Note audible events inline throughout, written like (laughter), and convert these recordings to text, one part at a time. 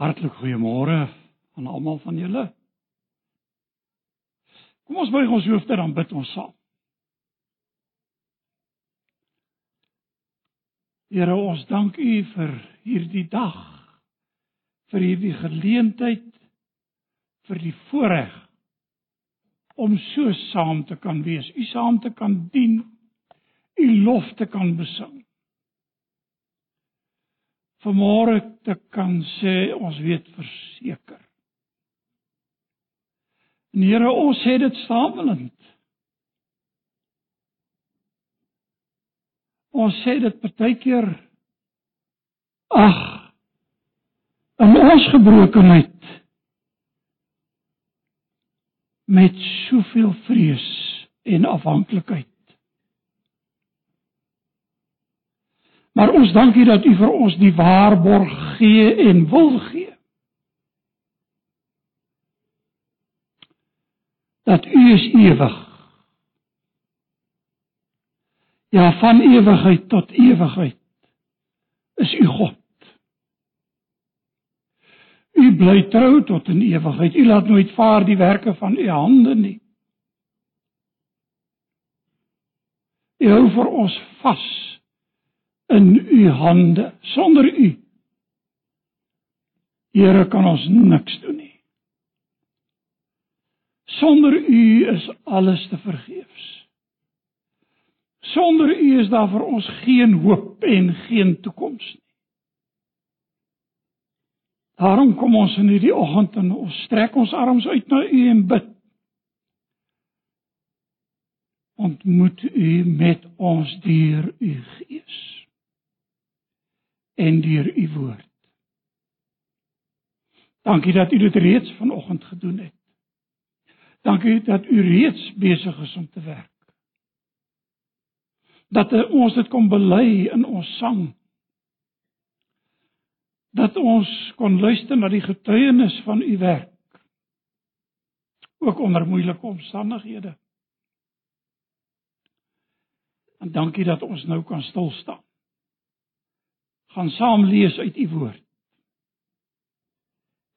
Hartlik goeiemôre aan almal van julle. Kom ons buig ons hoofde dan bid ons saam. Here, ons dank U vir hierdie dag, vir hierdie geleentheid, vir die voorreg om so saam te kan wees, U saam te kan dien, U lof te kan besing. Vanmôre te kan sê ons weet verseker. En Here, ons sê dit saamwillend. Ons sê dit partykeer ag in ons gebrokenheid met soveel vrees en afhanklikheid. Maar ons dankie dat U vir ons die waarborg gee en wil gee. Dat U is ewig. Ja, van ewigheid tot ewigheid is U God. U bly trou tot in ewigheid. U laat nooit vaar die werke van U hande nie. U hou vir ons vas in U hande. Sonder U Here kan ons niks doen nie. Sonder U is alles te vergeefs. Sonder U is daar vir ons geen hoop en geen toekoms nie. Daarom kom ons in hierdie oggend en ons strek ons arms uit na U en bid. Ontmoet U met ons deur U Gees en deur U woord. Dankie dat U dit reeds vanoggend gedoen het. Dankie dat U reeds besig is om te werk. Dat ons dit kom bely in ons sang. Dat ons kon luister na die getuienis van U werk. Ook onder moeilike omstandighede. En dankie dat ons nou kan stil staan. Gaan saam lees uit U woord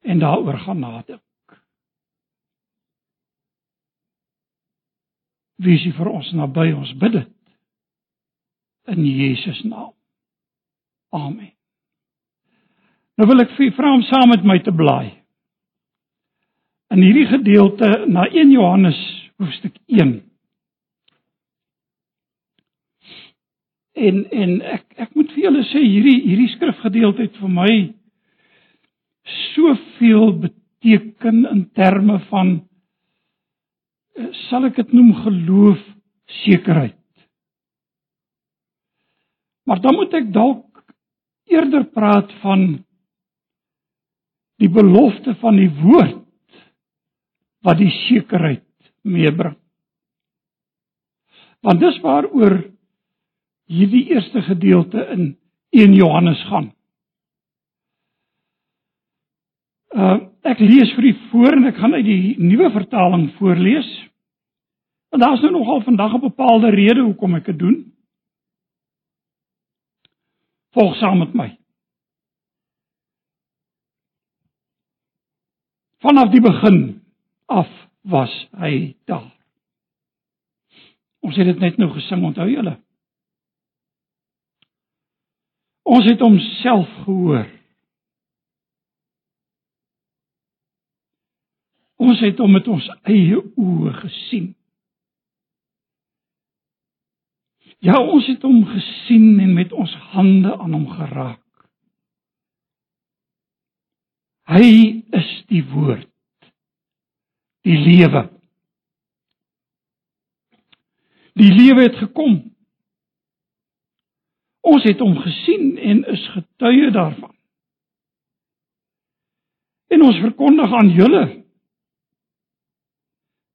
en daaroor gaan nadink. Wie is vir ons naby ons bid dit in Jesus naam. Amen. Nou wil ek vir vra om saam met my te blaai. In hierdie gedeelte na 1 Johannes hoofstuk 1. En en ek ek moet vir julle sê hierdie hierdie skrifgedeelte het vir my soveel beteken in terme van eh, sal ek dit noem geloof sekerheid. Maar dan moet ek dalk eerder praat van die belofte van die woord wat die sekerheid meebring. Want dis waaroor hierdie eerste gedeelte in 1 Johannes gaan. Uh ek lees vir u voor en ek gaan uit die nuwe vertaling voorlees. Want daar's nou nogal vandag 'n bepaalde rede hoekom ek dit doen. Volg saam met my. Vanaf die begin af was hy daar. Ons het dit net nou gesing, onthou julle? Ons het homself gehoor. Ons het hom met ons eie oë gesien. Ja, ons het hom gesien en met ons hande aan hom geraak. Hy is die woord. Die lewe. Die lewe het gekom. Ons het hom gesien en is getuie daarvan. En ons verkondig aan julle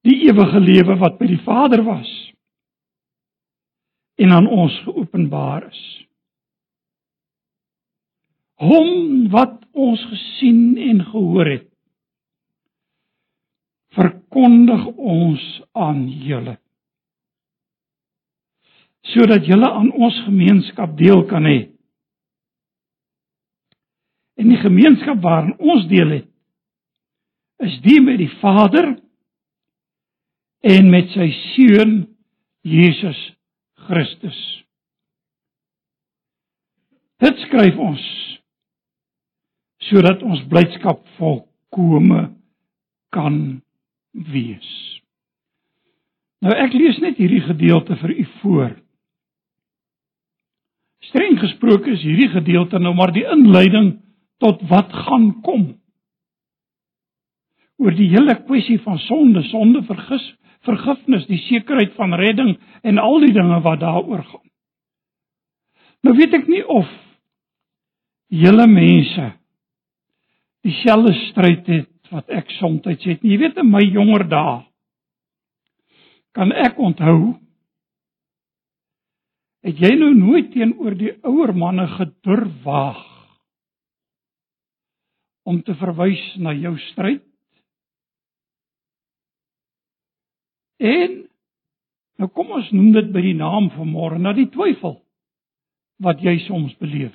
die ewige lewe wat by die Vader was en aan ons geopenbaar is. Hom wat ons gesien en gehoor het verkondig ons aan julle sodat julle aan ons gemeenskap deel kan hê. En die gemeenskap waarin ons deel het is die met die Vader en met sy seun Jesus Christus. Dit skryf ons sodat ons blydskap volkome kan wees. Nou ek lees net hierdie gedeelte vir u voor. Streng gesproke is hierdie gedeelte nou maar die inleiding tot wat gaan kom. Oor die hele kwessie van sonde, sonde vergis, vergifnis, die sekerheid van redding en al die dinge wat daaroor gaan. Nou weet ek nie of julle mense dieselfde stryd het wat ek soms het. Jy weet in my jonger dae kan ek onthou het jy nou nooit teenoor die ouer manne gedurf waag om te verwys na jou stryd? En nou kom ons noem dit by die naam van môre, na die twyfel wat jy soms beleef.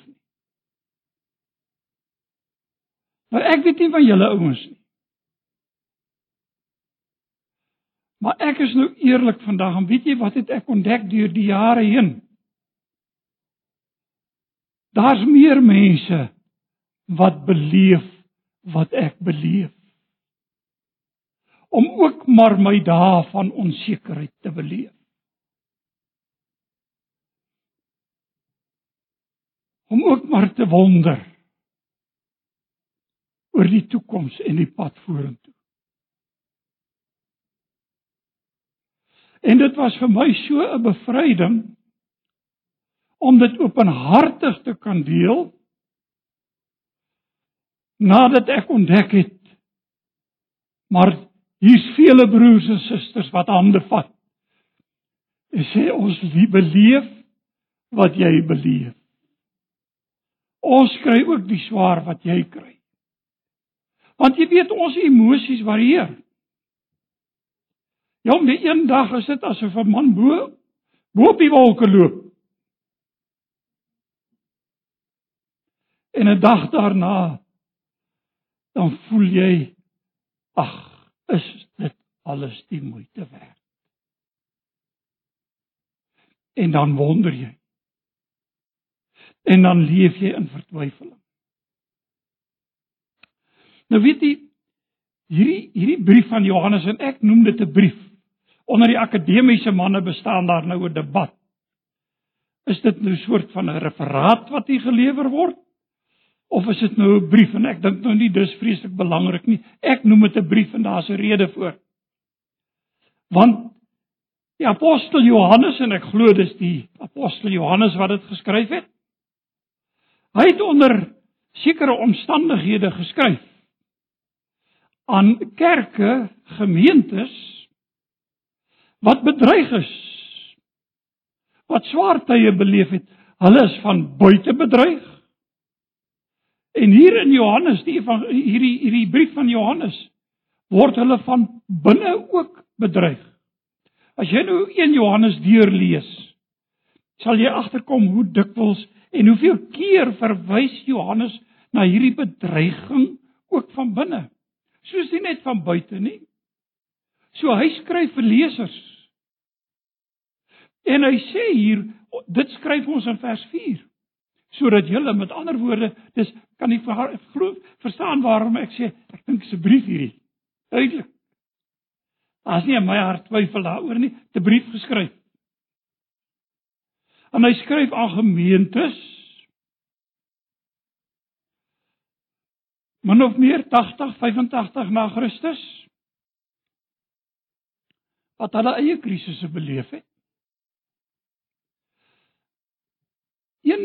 Maar ek weet nie van julle ouens nie. Maar ek is nou eerlik vandag en weet jy wat het ek ontdek deur die jare heen? Daar's meer mense wat beleef wat ek beleef. Om ook maar my dae van onsekerheid te beleef. Om ook maar te wonder oor die toekoms en die pad vorentoe. En dit was vir my so 'n bevryding om dit openhartig te kan deel nadat ek ontdek het maar hier's vele broers en susters wat hande vat. En sê ons wie beleef wat jy beleef. Ons kry ook die swaar wat jy kry. Want jy weet ons emosies varieer. Ja om die een dag is dit asof 'n man bo bo op die wolke loop en 'n dag daarna dan voel jy ag, is dit alles die moeite werd? En dan wonder jy. En dan leef jy in vertwyfeling. Nou weet jy hierdie hierdie brief van Johannes en ek noem dit 'n brief. Onder die akademiese manne bestaan daar nou 'n debat. Is dit nou 'n soort van 'n referaat wat hier gelewer word? Of is dit nou 'n brief en ek dink nou nie dis vreeslik belangrik nie. Ek noem dit 'n brief en daar's 'n rede voor. Want die apostel Johannes en ek glo dis die apostel Johannes wat dit geskryf het. Hy het onder sekere omstandighede geskryf aan kerke, gemeentes wat bedreig is. Wat swaar tye beleef het. Hulle is van buite bedreig En hier in Johannes, die hierdie hierdie brief van Johannes word hulle van binne ook bedreig. As jy nou 1 Johannes deurlees, sal jy agterkom hoe dikwels en hoeveel keer verwys Johannes na hierdie bedreiging ook van binne. Soos nie net van buite nie. So hy skryf vir lesers. En hy sê hier, dit skryf ons in vers 4 sodat julle met ander woorde dis kan nie glo verstaan waarom ek sê ek dink se brief hierdie. Duidelik. As nie in my hart twyfel daaroor nie. Te brief geskryf. En hy skryf aan gemeentes. Min of meer 80 85 na Christus. Wat hulle eie krisisse beleef het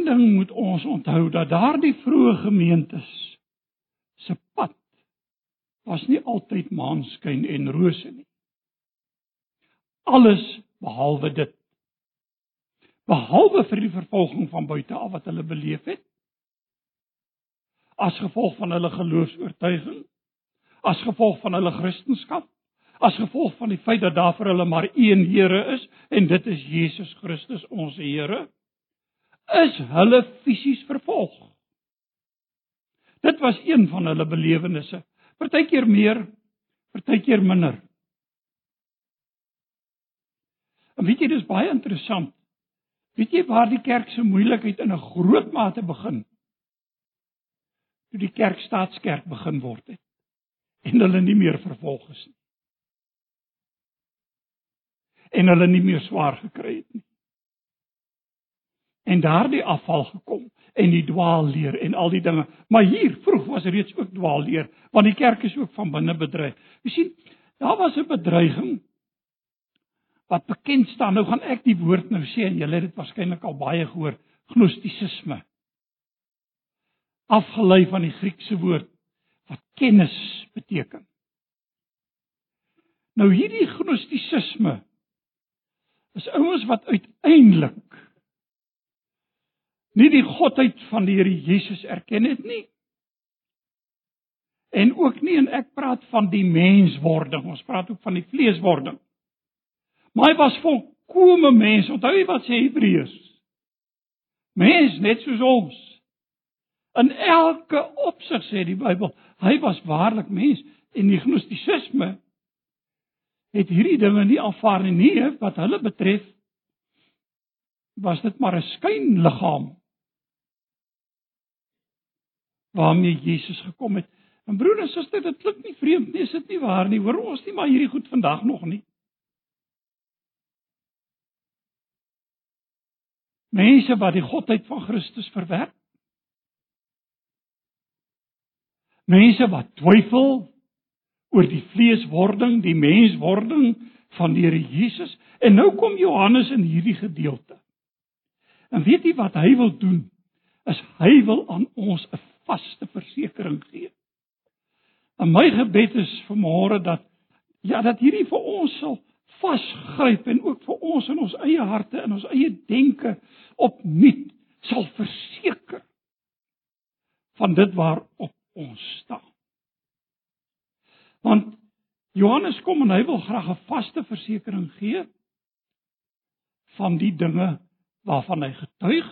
Een ding moet ons onthou dat daardie vroeë gemeentes se pad was nie altyd maanskyn en rose nie. Alles behalwe dit. Behalwe vir die vervolging van buite af wat hulle beleef het as gevolg van hulle geloofs-oortuiging, as gevolg van hulle kristendom, as gevolg van die feit dat daar vir hulle maar een Here is en dit is Jesus Christus ons Here is hulle fisies vervolg. Dit was een van hulle belewennisse. Partykeer meer, partykeer minder. En weet jy, dis baie interessant. Weet jy waar die kerk se moeilikheid in 'n groot mate begin? Toe die kerk staatskerk begin word het en hulle nie meer vervolg is nie. En hulle nie meer swaar gekry het nie. En daardie afval gekom en die dwaalleer en al die dinge. Maar hier vroeg was reeds ook dwaalleer, want die kerk is ook van binne bedreig. Jy sien, daar was 'n bedreiging wat bekend staan. Nou gaan ek die woord nou sê en julle het dit waarskynlik al baie gehoor, gnostisisme. Afgelei van die Griekse woord wat kennis beteken. Nou hierdie gnostisisme is ouens wat uiteindelik nie die godheid van die Here Jesus erken het nie. En ook nie en ek praat van die menswording, ons praat ook van die vleeswording. Maar hy was volkome mens, onthou jy wat sê Hebreërs? Mens net soos ons. In elke opsig sê die Bybel, hy was waarlik mens en die gnostisisme het hierdie dinge nie aanvaar nie, wat hulle betref was dit maar 'n skynliggaam waarmee Jesus gekom het. En broer en suster, dit klink nie vreemd nie, is dit nie waar nie? Hoor ons nie maar hierdie goed vandag nog nie? Mense wat die godheid van Christus verwerp. Mense wat twyfel oor die vleeswording, die menswording van die Here Jesus. En nou kom Johannes in hierdie gedeelte. En weet jy wat hy wil doen? Is hy wil aan ons 'n vaste versekering gee. En my gebed is vanmôre dat ja, dat hierdie vir ons sal vasgryp en ook vir ons in ons eie harte en ons eie denke opnuut sal verseker van dit waarop ons staan. Want Johannes kom en hy wil graag 'n vaste versekering gee van die dinge waarvan hy getuig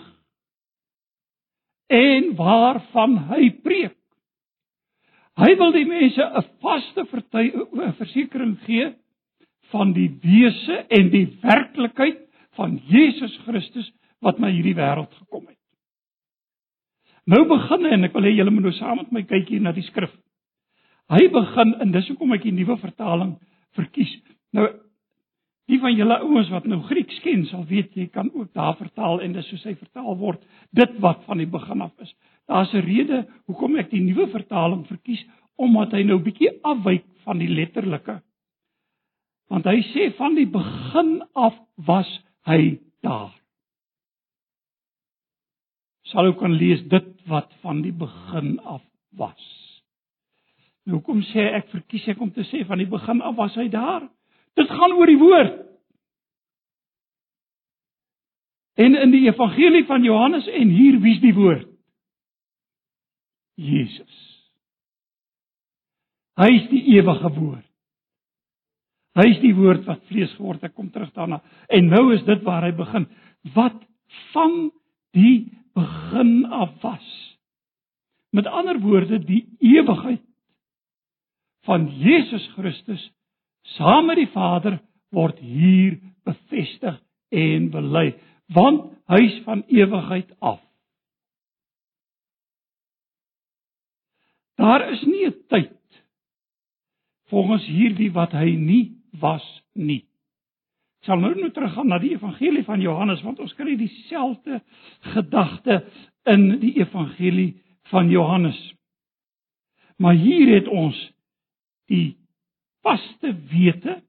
en waarvan hy preek. Hy wil die mense 'n vaste versekering gee van die wese en die werklikheid van Jesus Christus wat na hierdie wêreld gekom het. Nou begin en ek wil hê julle moet nou saam met my kyk hier na die skrif. Hy begin en dis hoekom ek die nuwe vertaling verkies. Nou Die van julle ouens wat nou Grieks ken, sal weet jy kan ook daar vertaal en dis soos hy vertaal word, dit wat van die begin af is. Daar's 'n rede hoekom ek die nuwe vertaling verkies omdat hy nou bietjie afwyk van die letterlike. Want hy sê van die begin af was hy daar. Sal ook kan lees dit wat van die begin af was. Nou hoekom sê ek verkies ek om te sê van die begin af was hy daar? Dit gaan oor die woord. En in die evangelie van Johannes en hier wie's die woord? Jesus. Hy is die ewige woord. Hy is die woord wat vlees geword het, kom terug daarna. En nou is dit waar hy begin. Wat van die begin af was. Met ander woorde, die ewigheid van Jesus Christus saam met die Vader word hier bevestig en bely want hy's van ewigheid af. Daar is nie 'n tyd volgens hierdie wat hy nie was nie. Ek sal nou nou teruggaan na die evangelie van Johannes want ons kry dieselfde gedagte in die evangelie van Johannes. Maar hier het ons die vaste wete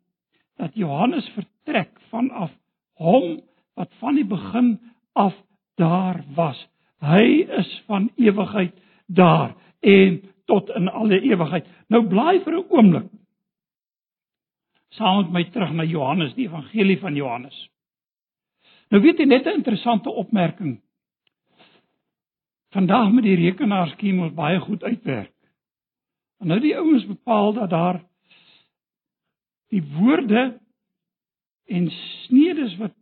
dat Johannes vertrek vanaf hom wat van die begin af daar was. Hy is van ewigheid daar en tot in alle ewigheid. Nou blaai vir 'n oomblik. Saam met my terug na Johannes, die evangelie van Johannes. Nou weet jy net 'n interessante opmerking. Vandag met die rekenaarskiem moet baie goed uitwerk. En nou die ouens bepaal dat daar die woorde en snedes wat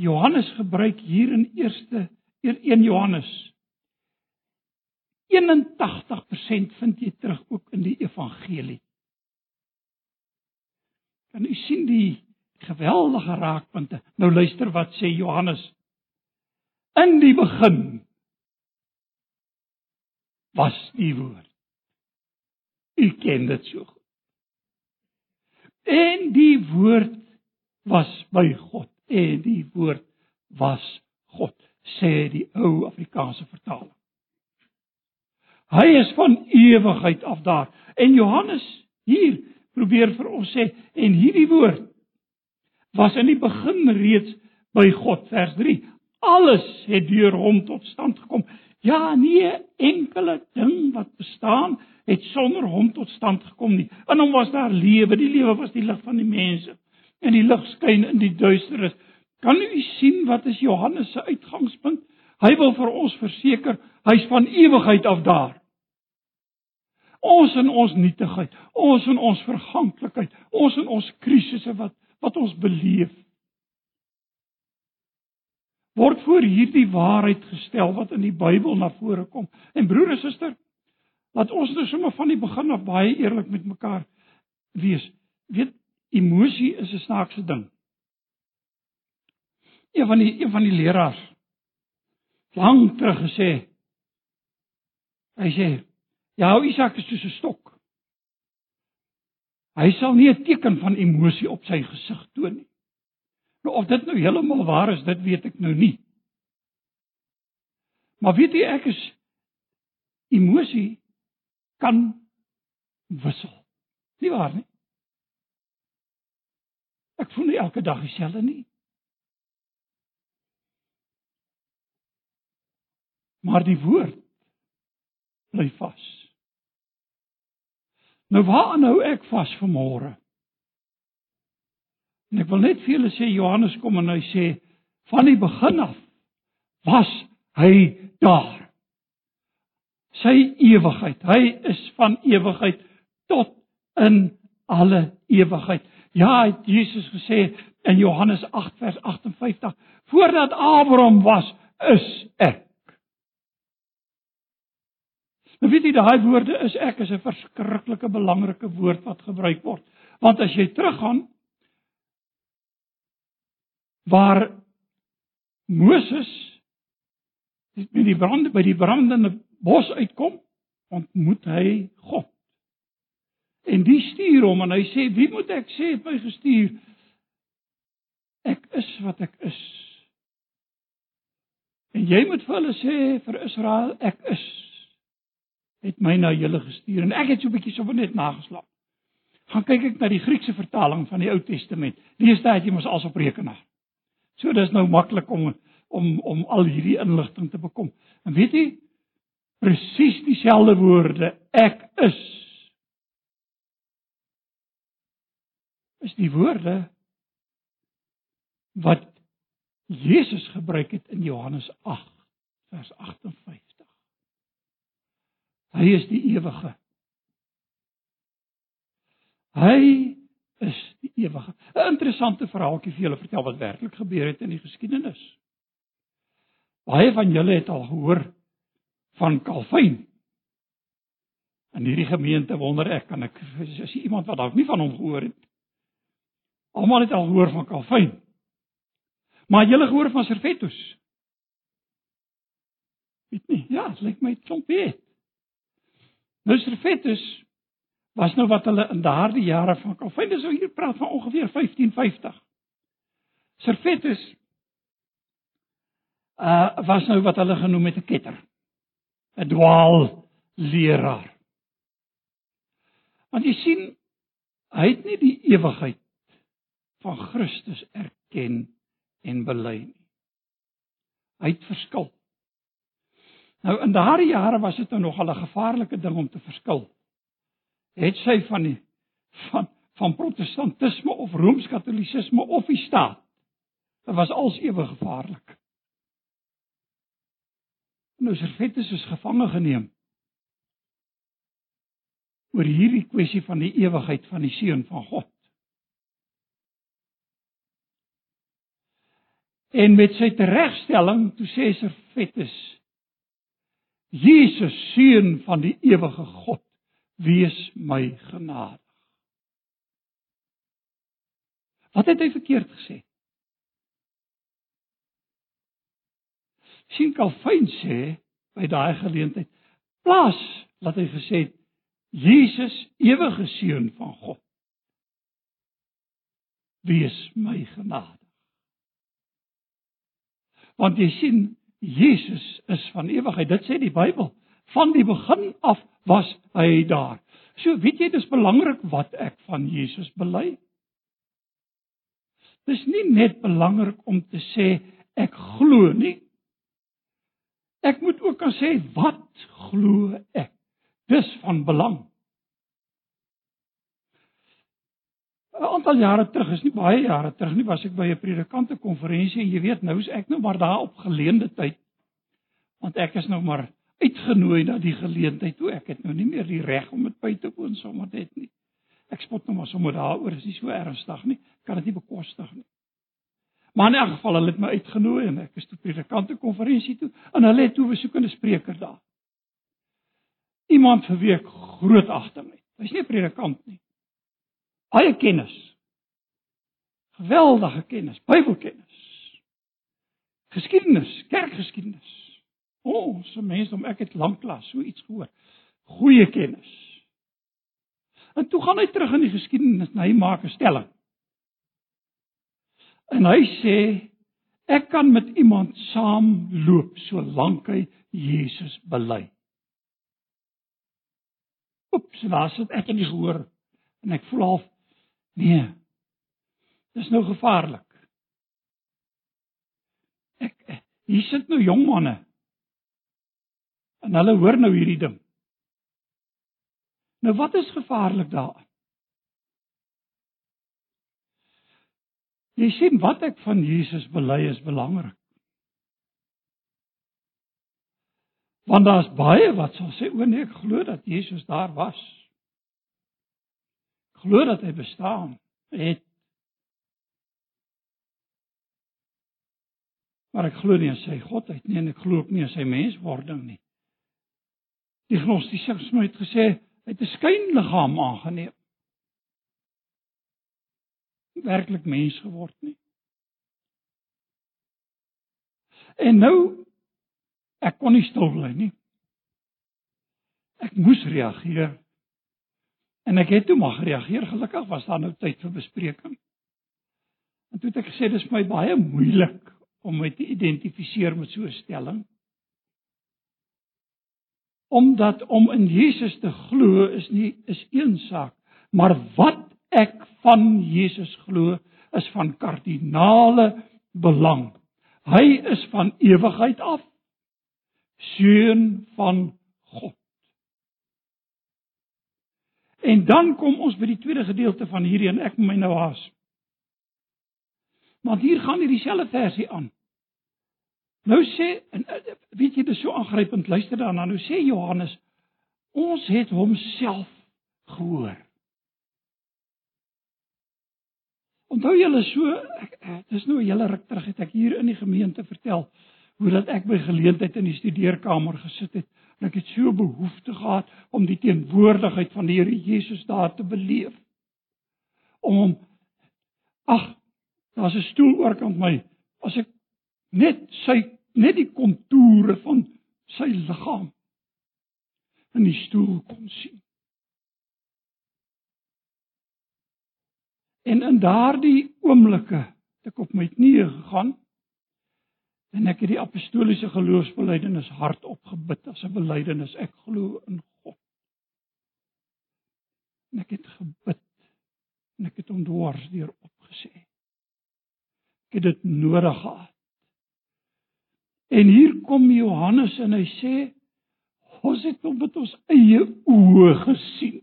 Johannes gebruik hier in eerste 1 Johannes 81% vind jy terug ook in die evangelie. Kan u sien die geweldige raakpunte? Nou luister wat sê Johannes. In die begin was die woord. U ken dit so goed. En die woord was by God en die woord was God, sê die ou Afrikaanse vertaling. Hy is van ewigheid af daar. En Johannes hier probeer vir ons sê en hierdie woord was in die begin reeds by God vers 3. Alles het deur hom tot stand gekom. Ja, nie enkele ding wat bestaan het sonder hom tot stand gekom nie. In hom was daar lewe, die lewe was die lig van die mense. En die lig skyn in die duisternis. Kan u sien wat is Johannes se uitgangspunt? Hy wil vir ons verseker hy's van ewigheid af daar. Ons in ons nietigheid, ons in ons verganklikheid, ons in ons krisisse wat wat ons beleef. Word voor hierdie waarheid gestel wat in die Bybel na vore kom. En broer en suster, laat ons nou sommer van die begin af baie eerlik met mekaar wees. Weet, emosie is 'n snaakse ding. Een van die een van die leraars lank terug gesê hy sê Ja, Isak is soos 'n stok. Hy sal nie 'n teken van emosie op sy gesig toon nie. Nou of dit nou heeltemal waar is, dit weet ek nou nie. Maar weet jy ek is emosie kan wissel. Nie waar nie? Ek voel nie elke dag dieselfde nie. Maar die woord bly vas. Nou waar nou ek vas vanmôre? En ek wil net vir julle sê Johannes kom en hy sê van die begin af was hy daar. Sy ewigheid. Hy is van ewigheid tot in alle ewigheid. Ja, het Jesus gesê in Johannes 8 vers 58, voordat Abraham was, is ek. Nou weet jy daai woorde is ek is 'n verskriklike belangrike woord wat gebruik word. Want as jy teruggaan waar Moses met die brand by die brandende bos uitkom, ontmoet hy God. En die stuur hom en hy sê, "Wie moet ek sê het my gestuur?" Ek is wat ek is. En jy moet vir hulle sê vir Israel, ek is het my na julle gestuur en ek het so 'n bietjie sommer net nageslaap. Gaan kyk ek na die Griekse vertaling van die Ou Testament. Lees daai jy mos als op rekenaar. So dis nou maklik om om om al hierdie inligting te bekom. En weet jy presies dieselfde woorde ek is is die woorde wat Jesus gebruik het in Johannes 8 vers 58. Hy is die ewige. Hy is ewige. 'n Interessante verhaaltjie vir julle vertel wat werklik gebeur het in die geskiedenis. Baie van julle het al gehoor van Calvin. In hierdie gemeente wonder ek kan ek is iemand wat dalk nie van hom gehoor het. Almal het al gehoor van Calvin. Maar julle gehoor van Servetus? Weet nie. Ja, dit lyk my klomp weet. Nou Servetus was nou wat hulle in daardie jare van Calvin is, so hier praat van ongeveer 1550. Servetus uh was nou wat hulle genoem het 'n ketter. 'n dwaal leraar. Want jy sien, hy het nie die ewigheid van Christus erken en bely nie. Hy het verskil. Nou in daardie jare was dit nou nogal 'n gevaarlike ding om te verskil. Het sy van die van van protestantisme of rooms-katolisisme of die staat. Dit was als ewe gevaarlik. Nou Servetus is gevange geneem oor hierdie kwessie van die ewigheid van die seun van God. En met sy teregstelling toe sê Servetus Jesus seun van die ewige God, wees my genadig. Wat het hy verkeerd gesê? Sien Calvin sê by daai geleentheid plaas dat hy gesê het Jesus ewige seun van God wees my genadig. Want jy sien Jesus is van ewigheid. Dit sê die Bybel. Van die begin af was hy daar. So weet jy dis belangrik wat ek van Jesus bely. Dis nie net belangrik om te sê ek glo nie. Ek moet ook kan sê wat glo ek? Dis van belang. 'n Aantal jare terug, is nie baie jare terug nie, was ek by 'n predikante konferensie en jy weet nou is ek nou maar daar op geleende tyd. Want ek is nou maar uitgenooi na die geleentheid toe. Ek het nou nie meer die reg om dit by te woon sommer net nie. Ek spot nou maar sommer daaroor, is nie so ernstig nie. Kan dit nie bekostig nie. Maar in elk geval hulle het my uitgenooi en ek is toe predikante konferensie toe en hulle het toe besoekende spreker daar. Iemand vir wie ek groot agting het. Hy's nie 'n predikant nie. Baie kennis. Geweldige kennis, Bybelkennis. Geskiedenis, kerkgeskiedenis. O, oh, so mense om ek het lanklaas so iets gehoor. Goeie kennis. En toe gaan hy terug in die geskiedenis en hy maak 'n stelling. En hy sê ek kan met iemand saamloop solank hy Jesus bely. Oeps, was dit ek het nie gehoor en ek voel half nee. Dis nou gevaarlik. Ek hier sit nou jong manne. En hulle hoor nou hierdie ding. Nou wat is gevaarlik daarin? Jy sien wat ek van Jesus bely is belangrik. Want daar's baie wat sal sê o nee, ek glo dat Jesus daar was. Ek glo dat hy bestaan het. Maar ek glo nie in sy godheid nie en ek glo ook nie in sy menswording nie. Die gnostiese het gesê hy het 'n skynliggaam aangeneem werklik mens geword nie. En nou ek kon nie stil bly nie. Ek moes reageer. En ek het toe maar gereageer. Gelukkig was daar nou tyd vir bespreking. En toe het ek gesê dis my baie moeilik om my te identifiseer met so 'n stelling. Omdat om in Jesus te glo is nie is een saak, maar wat ek van Jesus glo is van kardinale belang. Hy is van ewigheid af seun van God. En dan kom ons by die tweede gedeelte van hierdie en ek moet my nou haas. Want hier gaan hierdie selfde versie aan. Nou sê en eh, weet jy dit is so aangrypend luister daarna nou sê Johannes ons het homself gehoor. Onthou julle so ek dis nou 'n hele ruk terug het ek hier in die gemeente vertel hoe dat ek by geleentheid in die studeerkamer gesit het en ek het so behoefte gehad om die teenwoordigheid van die Here Jesus daar te beleef. Om ag daar's 'n stoel oorkant my as ek net sy net die kontoure van sy liggaam in die stoel kon sien. En in daardie oomblikke het ek op my knieë gegaan en ek het die apostoliese geloofsbelijdenis hardop gebid as 'n belydenis ek glo in God. En ek het gebid en ek het hom dwars deur opgesê. Ek het dit nodig gehad. En hier kom Johannes en hy sê ons het hom met ons eie oë gesien.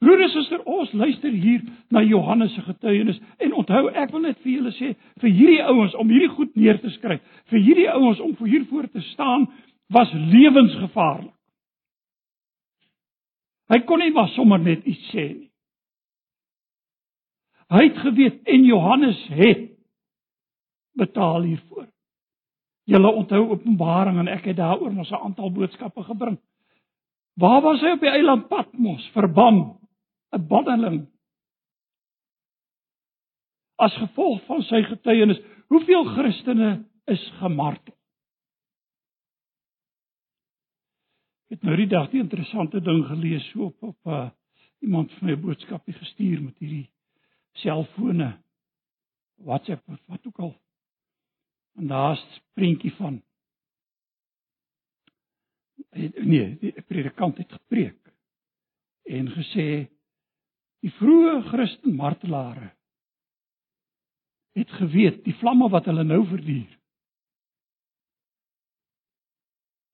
Broer en suster, ons luister hier na Johannes se getuienis en onthou, ek wil net vir julle sê, vir hierdie ouens om hierdie goed neer te skryf, vir hierdie ouens om voor hiervoor te staan, was lewensgevaarlik. Hy kon nie maar sommer net iets sê nie. Hy het geweet en Johannes het betaal hiervoor. Julle onthou Openbaring en ek het daaroor mos 'n aantal boodskappe gebring. Waar was hy op die eiland Patmos verban? 'n Banneling. As gevolg van sy getuienis, hoeveel Christene is gemartel? Ek het nou die dag 'n interessante ding gelees so op op uh, iemand vir my 'n boodskapie gestuur met hierdie selfone WhatsApp wat ook al. En daar's 'n prentjie van. Nee, die predikant het gepreek en gesê die vroeë Christen martelare het geweet die vlamme wat hulle nou verduur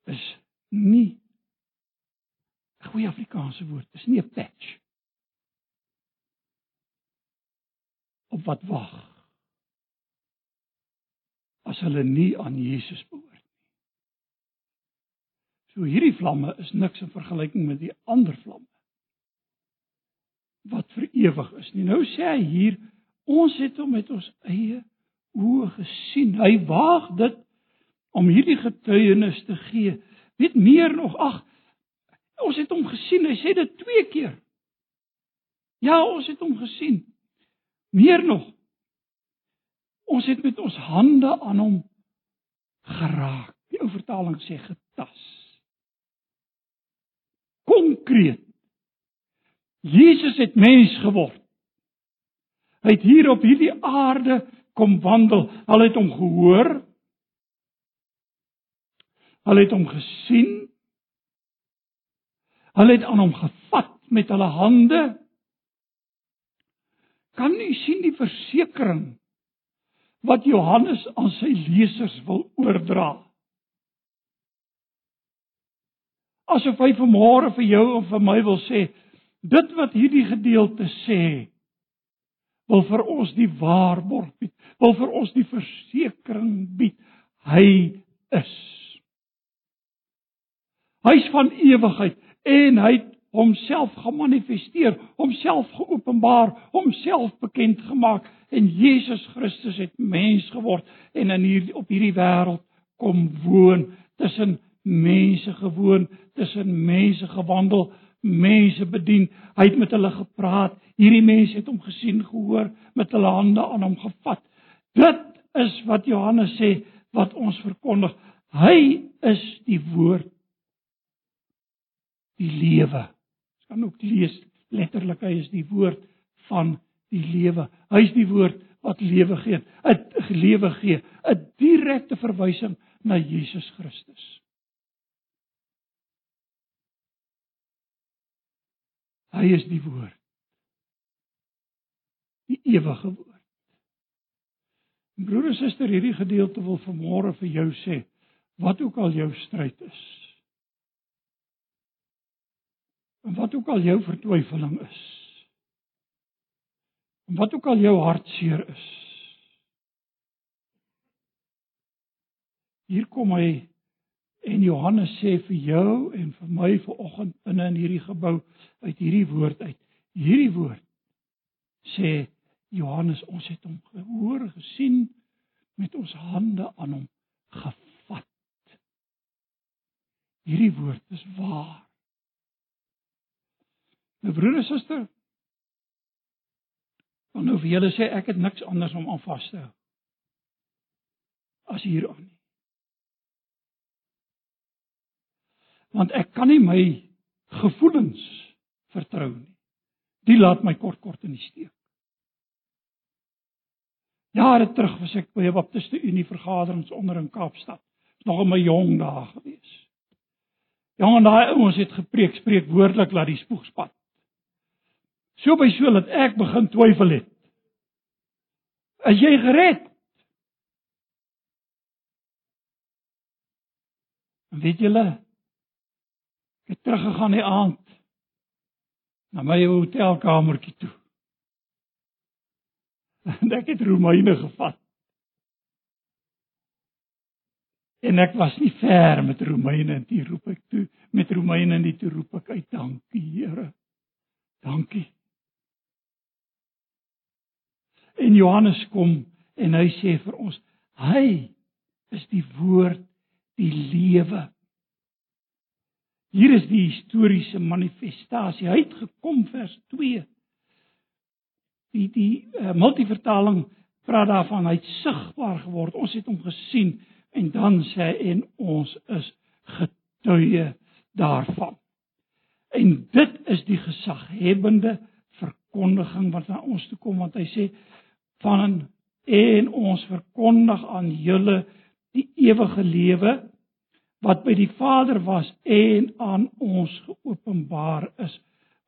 is nie 'n goeie Afrikaanse woord, is nie 'n patch op wat wag as hulle nie aan Jesus behoort nie. So hierdie vlamme is niks in vergelyking met die ander vlamme wat vir ewig is nie. Nou sê hy hier ons het hom met ons eie oë gesien. Hy waag dit om hierdie getuienis te gee. Weet meer nog, ag ons het hom gesien. Hy sê dit twee keer. Ja, ons het hom gesien. Meer nog. Ons het met ons hande aan hom geraak. Die ou vertaling sê getas. Konkreet. Jesus het mens geword. Hy het hier op hierdie aarde kom wandel. Hulle het hom gehoor. Hulle het hom gesien. Hulle het aan hom gevat met hulle hande kan u sien die versekering wat Johannes aan sy lesers wil oordra. Asof hy vanmôre vir jou of vir my wil sê, dit wat hierdie gedeelte sê, wil vir ons die waarborg bied, wil vir ons die versekering bied. Hy is. Hy's van ewigheid en hy het homself gemanifesteer, homself geopenbaar, homself bekend gemaak en Jesus Christus het mens geword en in hier op hierdie wêreld kom woon tussen mense gewoon, tussen mense gewandel, mense bedien. Hy het met hulle gepraat. Hierdie mense het hom gesien, gehoor, met hulle hande aan hom gevat. Dit is wat Johannes sê wat ons verkondig. Hy is die woord die lewe kan ook lees letterlik hy is die woord van die lewe. Hy is die woord wat lewe gee, 'n lewe gee, 'n direkte verwysing na Jesus Christus. Hy is die woord. Die ewige woord. Broer en suster, hierdie gedeelte wil vanmôre vir jou sê, wat ook al jou stryd is, En wat ook al jou vertwyfeling is. En wat ook al jou hartseer is. Hier kom hy en Johannes sê vir jou en vir my vanoggend binne in hierdie gebou uit hierdie woord uit. Hierdie woord sê Johannes ons het hom gehoor gesien met ons hande aan hom gevat. Hierdie woord is waar. My broer en suster, dan nou vir julle sê ek het niks anders om aan vas te hou as hieraan nie. Want ek kan nie my gevoelens vertrou nie. Die laat my kort kort in die steek. Jare terug was ek by 'n Baptiste Unie vergaderings onder in Kaapstad. Dis nog in my jong dae gewees. Jong en daai ouens het gepreek, spreek woordelik laat die spoeg spat. So by so dat ek begin twyfel het. As jy gered? Weet julle? Ek het teruggegaan die aand na my hotelkamertjie toe. (laughs) En ek het Romeine gevat. En ek was nie ver met Romeine en toe roep ek toe met Romeine en toe roep ek uit dankie Here. Dankie. En Johannes kom en hy sê vir ons, hy is die woord die lewe. Hier is die historiese manifestasie. Hy het gekom vers 2. Die die uh, multivertaling praat daarvan hy het sigbaar geword. Ons het hom gesien en dan sê en ons is getuie daarvan. En dit is die gesaghebende verkondiging wat na ons toe kom want hy sê van en ons verkondig aan julle die ewige lewe wat by die Vader was en aan ons geopenbaar is.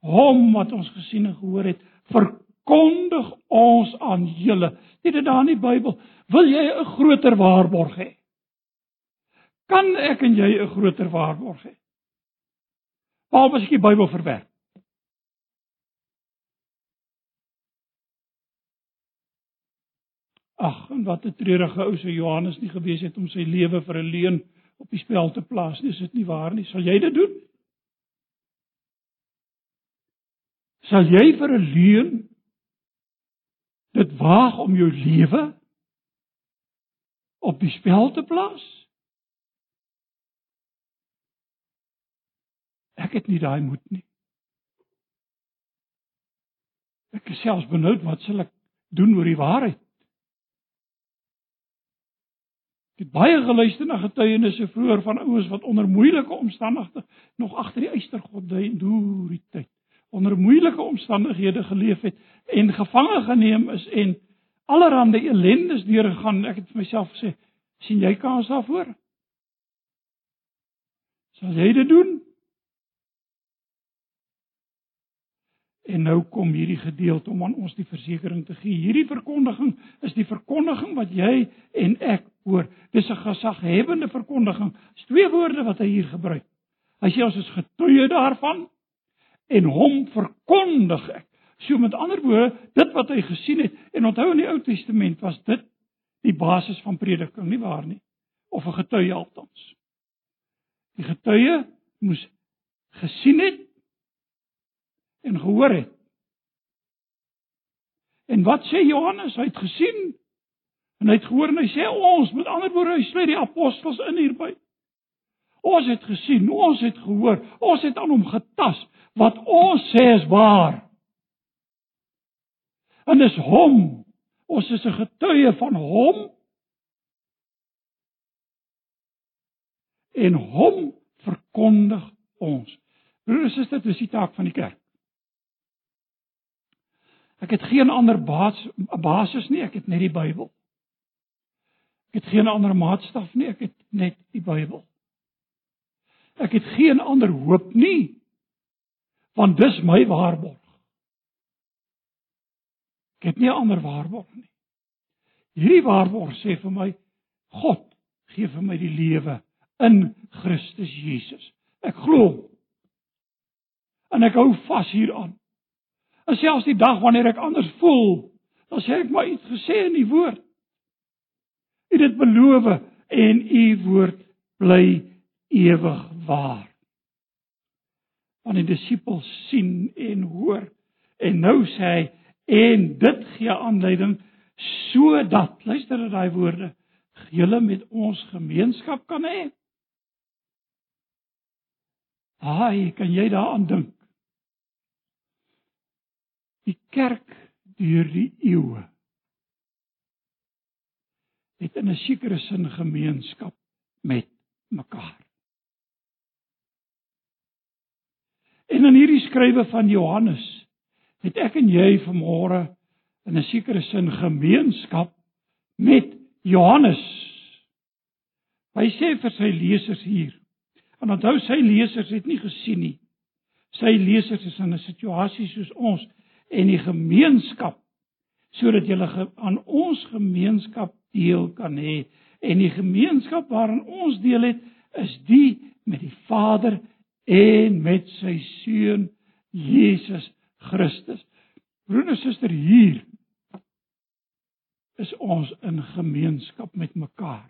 Hom wat ons gesien en gehoor het, verkondig ons aan julle. Dit is daar in die Bybel. Wil jy 'n groter waarborg hê? Kan ek en jy 'n groter waarborg hê? Waar as ek die Bybel verwerk? Ag, en wat 'n treurige ou se Johannes nie gewees het om sy lewe vir 'n leuen op die spel te plaas nie. Is dit nie waar nie? Sal jy dit doen? Sal jy vir 'n leuen dit waag om jou lewe op die spel te plaas? Ek het nie daai moed nie. Ek is selfs benoud wat sal ek doen oor die waarheid? Ek het baie geluister na getuienisse vroeër van ouens wat onder moeilike omstandighede nog agter die eystergod deur die tyd onder moeilike omstandighede geleef het en gevange geneem is en allerhande ellendes deurgegaan. Ek het vir myself gesê, sien jy kans daarvoor? Sal jy dit doen? En nou kom hierdie gedeelte om aan ons die versekering te gee. Hierdie verkondiging is die verkondiging wat jy en ek hoor. Dis 'n gesaghebende verkondiging. Dis twee woorde wat hy hier gebruik. Hy sê ons is getuie daarvan en hom verkondig ek. So met ander woorde, dit wat hy gesien het en onthou in die Ou Testament was dit die basis van prediking, nie waar nie? Of 'n getuie althans. Die getuie moes gesien het en gehoor het. En wat sê Johannes? Hy het gesien en hy het gehoor en hy sê ons, met ander woorde, hy sluit die apostels in hierby. Ons het gesien, ons het gehoor, ons het aan hom getas. Wat ons sê is waar. En dis hom. Ons is 'n getuie van hom. En hom verkondig ons. Broers en susters, dis die taak van die kerk. Ek het geen ander basis nie, ek het net die Bybel. Ek het geen ander maatstaf nie, ek het net die Bybel. Ek het geen ander hoop nie, want dis my waarborg. Ek het nie 'n ander waarborg nie. Hierdie waarborg sê vir my God gee vir my die lewe in Christus Jesus. Ek glo. En ek hou vas hieraan. En selfs die dag wanneer ek anders voel, dan sê ek maar iets gesê in die woord. U dit beloof en u woord bly ewig waar. Want die disippels sien en hoor en nou sê hy en dit gee aanleiding sodat luister na daai woorde julle met ons gemeenskap kan hê. Haai, kan jy daaraan dink? Die kerk deur die eeue het in 'n sekere sin gemeenskap met mekaar. En in hierdie skrywe van Johannes het ek en jy vanmôre in 'n sekere sin gemeenskap met Johannes. Hy sê vir sy lesers hier. En onthou sy lesers het nie gesien nie. Sy lesers is in 'n situasie soos ons en die gemeenskap sodat jy aan ons gemeenskap deel kan hê. En die gemeenskap waarin ons deel het is die met die Vader en met sy seun Jesus Christus. Broer en suster hier is ons in gemeenskap met mekaar.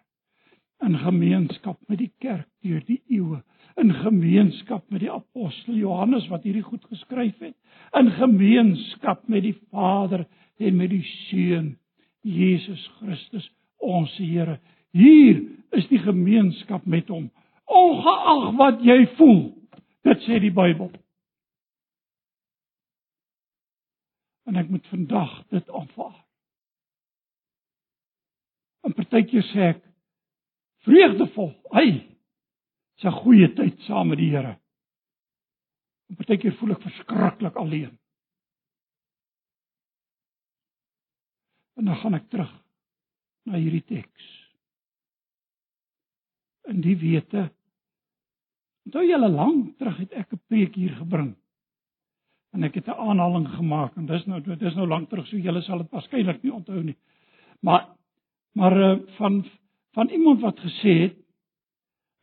In gemeenskap met die kerk deur die eeue in gemeenskap met die apostel Johannes wat hierdie goed geskryf het in gemeenskap met die Vader en met die Seun Jesus Christus ons Here Hier is die gemeenskap met hom. Ongeag wat jy voel, dit sê die Bybel. En ek moet vandag dit aanvaar. En partykeer sê ek vreugdevol, hy, dis 'n goeie tyd saam met die Here. En partykeer voel ek verskriklik alleen. En dan gaan ek terug na hierdie teks. In die wete Onthou julle lank terug het ek 'n preek hier gebring. En ek het 'n aanhaling gemaak en dis nou dis nou lank terug so julle sal dit waarskynlik nie onthou nie. Maar maar uh, van van iemand wat gesê het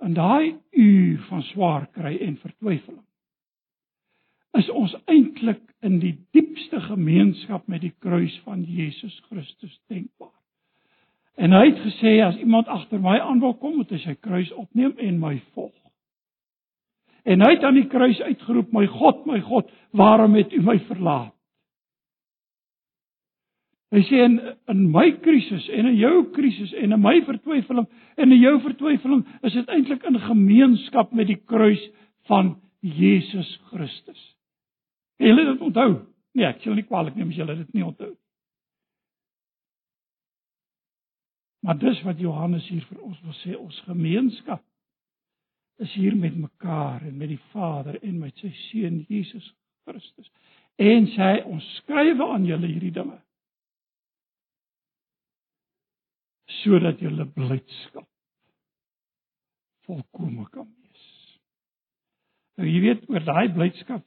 in daai uur van swaar kry en vertwyfeling is ons eintlik in die diepste gemeenskap met die kruis van Jesus Christus denkbaar. En hy het gesê as iemand agter my aan wil kom, moet hy sy kruis opneem en my volg. En hy het aan die kruis uitgeroep: "My God, my God, waarom het U my verlaat?" Hy sê in in my krisis en in jou krisis en in my vertwyfeling en in jou vertwyfeling is dit eintlik in gemeenskap met die kruis van Jesus Christus. En julle dit onthou? Nee, ek sal nie kwaliek neem as julle dit nie onthou. Maar dis wat Johannes hier vir ons wil sê, ons gemeenskap is hier met mekaar en met die Vader en met sy seun Jesus Christus. En sê ons skrywe aan julle hierdie dinge sodat julle blydskap volkome kan wees. Nou jy weet oor daai blydskap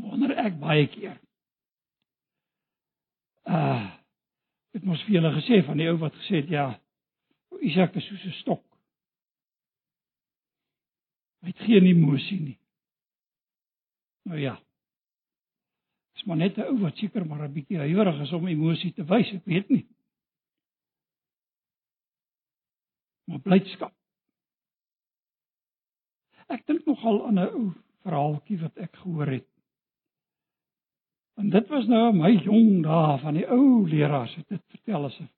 wonder ek baie keer. Uh dit mos vir julle gesê van die ou wat gesê het ja, Isak is soos 'n stok. Hy het geen emosie nie. Nou ja. Dis maar net 'n ou wat seker maar 'n bietjie huiwerig is om emosie te wys, ek weet nie. Maar blydskap. Ek dink nogal aan 'n ou verhaaltjie wat ek gehoor het. En dit was nou my jong dae van die ou leraars het dit vertel as 'n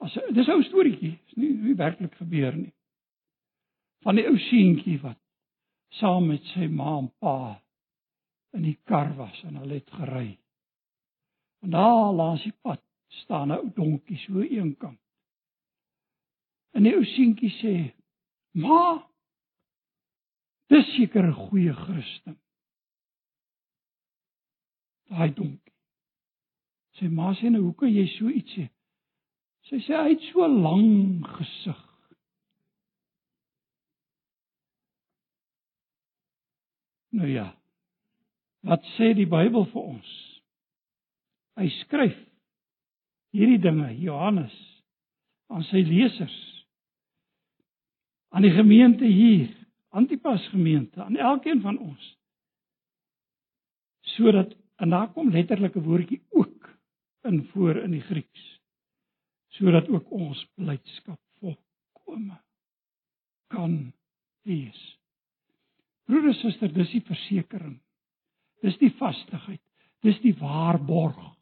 as 'n dis ou storieetjie, is nie nie werklik gebeur nie. Van die ou seentjie wat saam met sy ma en pa in die kar was en hulle het gery. En daar langs die pad staan 'n ou donkie so eenkant. En die ou seentjie sê: "Ma, dis seker 'n goeie Christen." daai donkie. Sy ma sê nou, "Hoe kan jy so iets sê?" Sy sê hy het so lank gesig. Nou ja. Wat sê die Bybel vir ons? Hy skryf hierdie dinge Johannes aan sy lesers aan die gemeente hier, Antipas gemeente, aan elkeen van ons sodat En daar kom letterlik 'n woordjie ook in voor in die Grieks sodat ook ons blydskap volkome kan wees. Broeder suster, dis die versekering. Dis die vastigheid. Dis die waarborg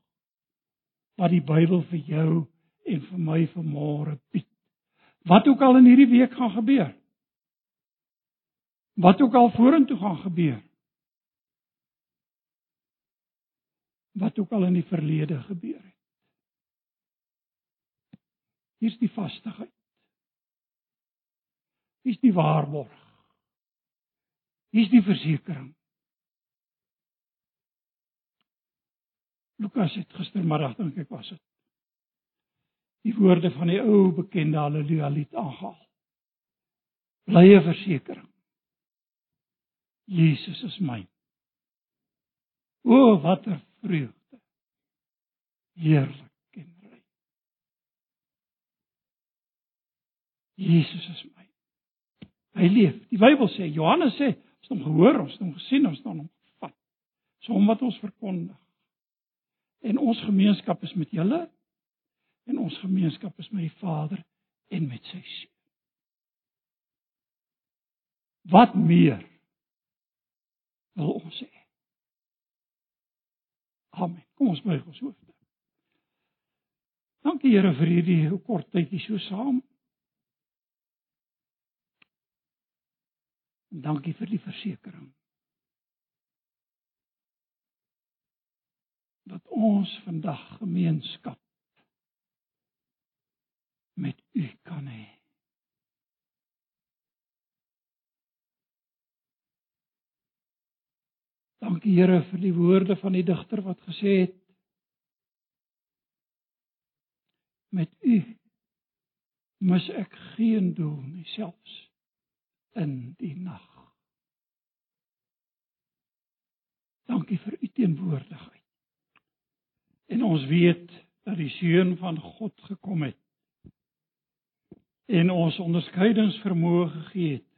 wat die Bybel vir jou en vir my vanmôre bied. Wat ook al in hierdie week gaan gebeur. Wat ook al vorentoe gaan gebeur. wat ook al in die verlede gebeur het. Hier's die vastigheid. Hier's die waarborg. Hier's die versekering. Lukas het gistermiddag dink ek was dit. Die woorde van die ou bekende haleluja lied aangehaal. Blye versekering. Jesus is myn. O watter vreugde. Heerlik en ryk. Jesus is my. Hy leef. Die Bybel sê, Johannes sê, ons het hom gehoor, ons het hom gesien, ons het hom gevat. So hom wat ons verkondig. En ons gemeenskap is met julle en ons gemeenskap is met die Vader en met sy Seun. Wat meer wil ons sê? Amen. Kom ons buig ons hoofde. Dankie Here vir hierdie kort tydjie so saam. Dankie vir die versekering. Dat ons vandag gemeenskap met U kan hê. Dankie Here vir die woorde van die digter wat gesê het met U mis ek geen doel nie selfs in die nag. Dankie vir U teenwoordigheid. En ons weet dat die seun van God gekom het en ons onderskeidingsvermoë gegee het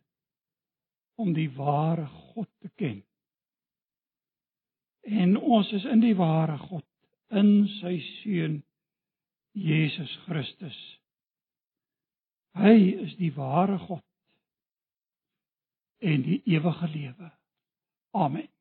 om die ware God te ken. En ons is in die ware God in sy seun Jesus Christus. Hy is die ware God en die ewige lewe. Amen.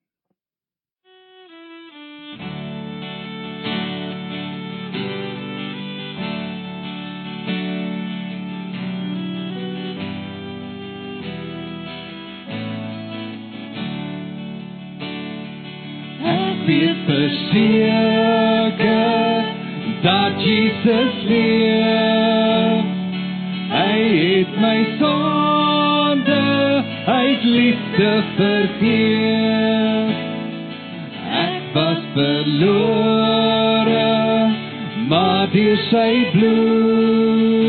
Weet verseker dat Jesus leef. Hy het my sonde uit liefde vergeef. Ek was verlore, maar deur sy bloed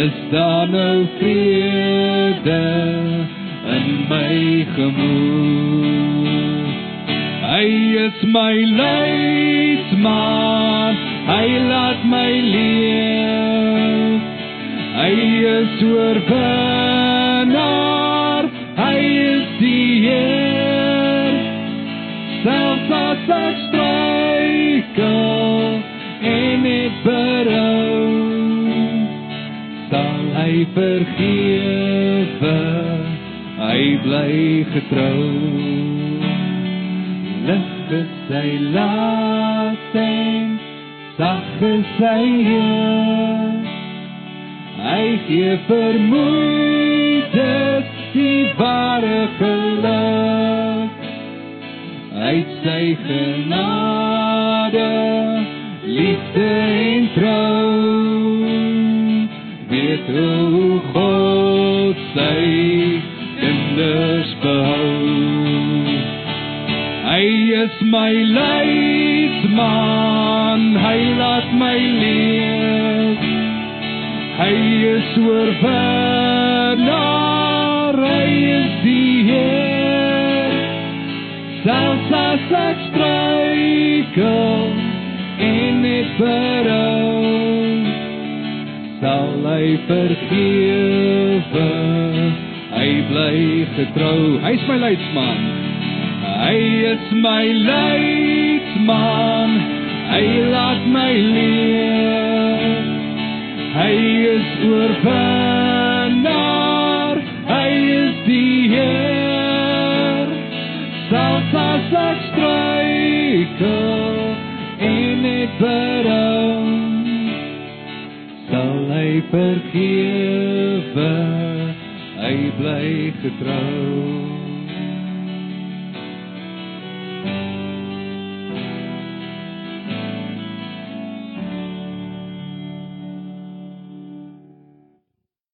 is daar nou vrede in my gemoed. Is my leidsman, hy laat my leef. Hy is oorwinnaar, hy is die Heer. Selfs as ek struikel en ek berou, sal hy vergewe, hy bly getrou lig is sy las en sag is sy juk. Hy gee vermoeides die ware geluk. Uit sy genade, liefde en trou, is my leidsman, hy laat my leef. Hy is oorwinnaar, hy is die Heer. Selfs as ek struikel en ek berou, sal hy vergewe. Hy bly getrou. Hy's my leidsman. Hy is my leidsman, hy laat my leef. Hy is oorwinnaar, hy is die Heer. Selfs as ek struikel en ek berou, sal hy vergewe, hy bly getrou.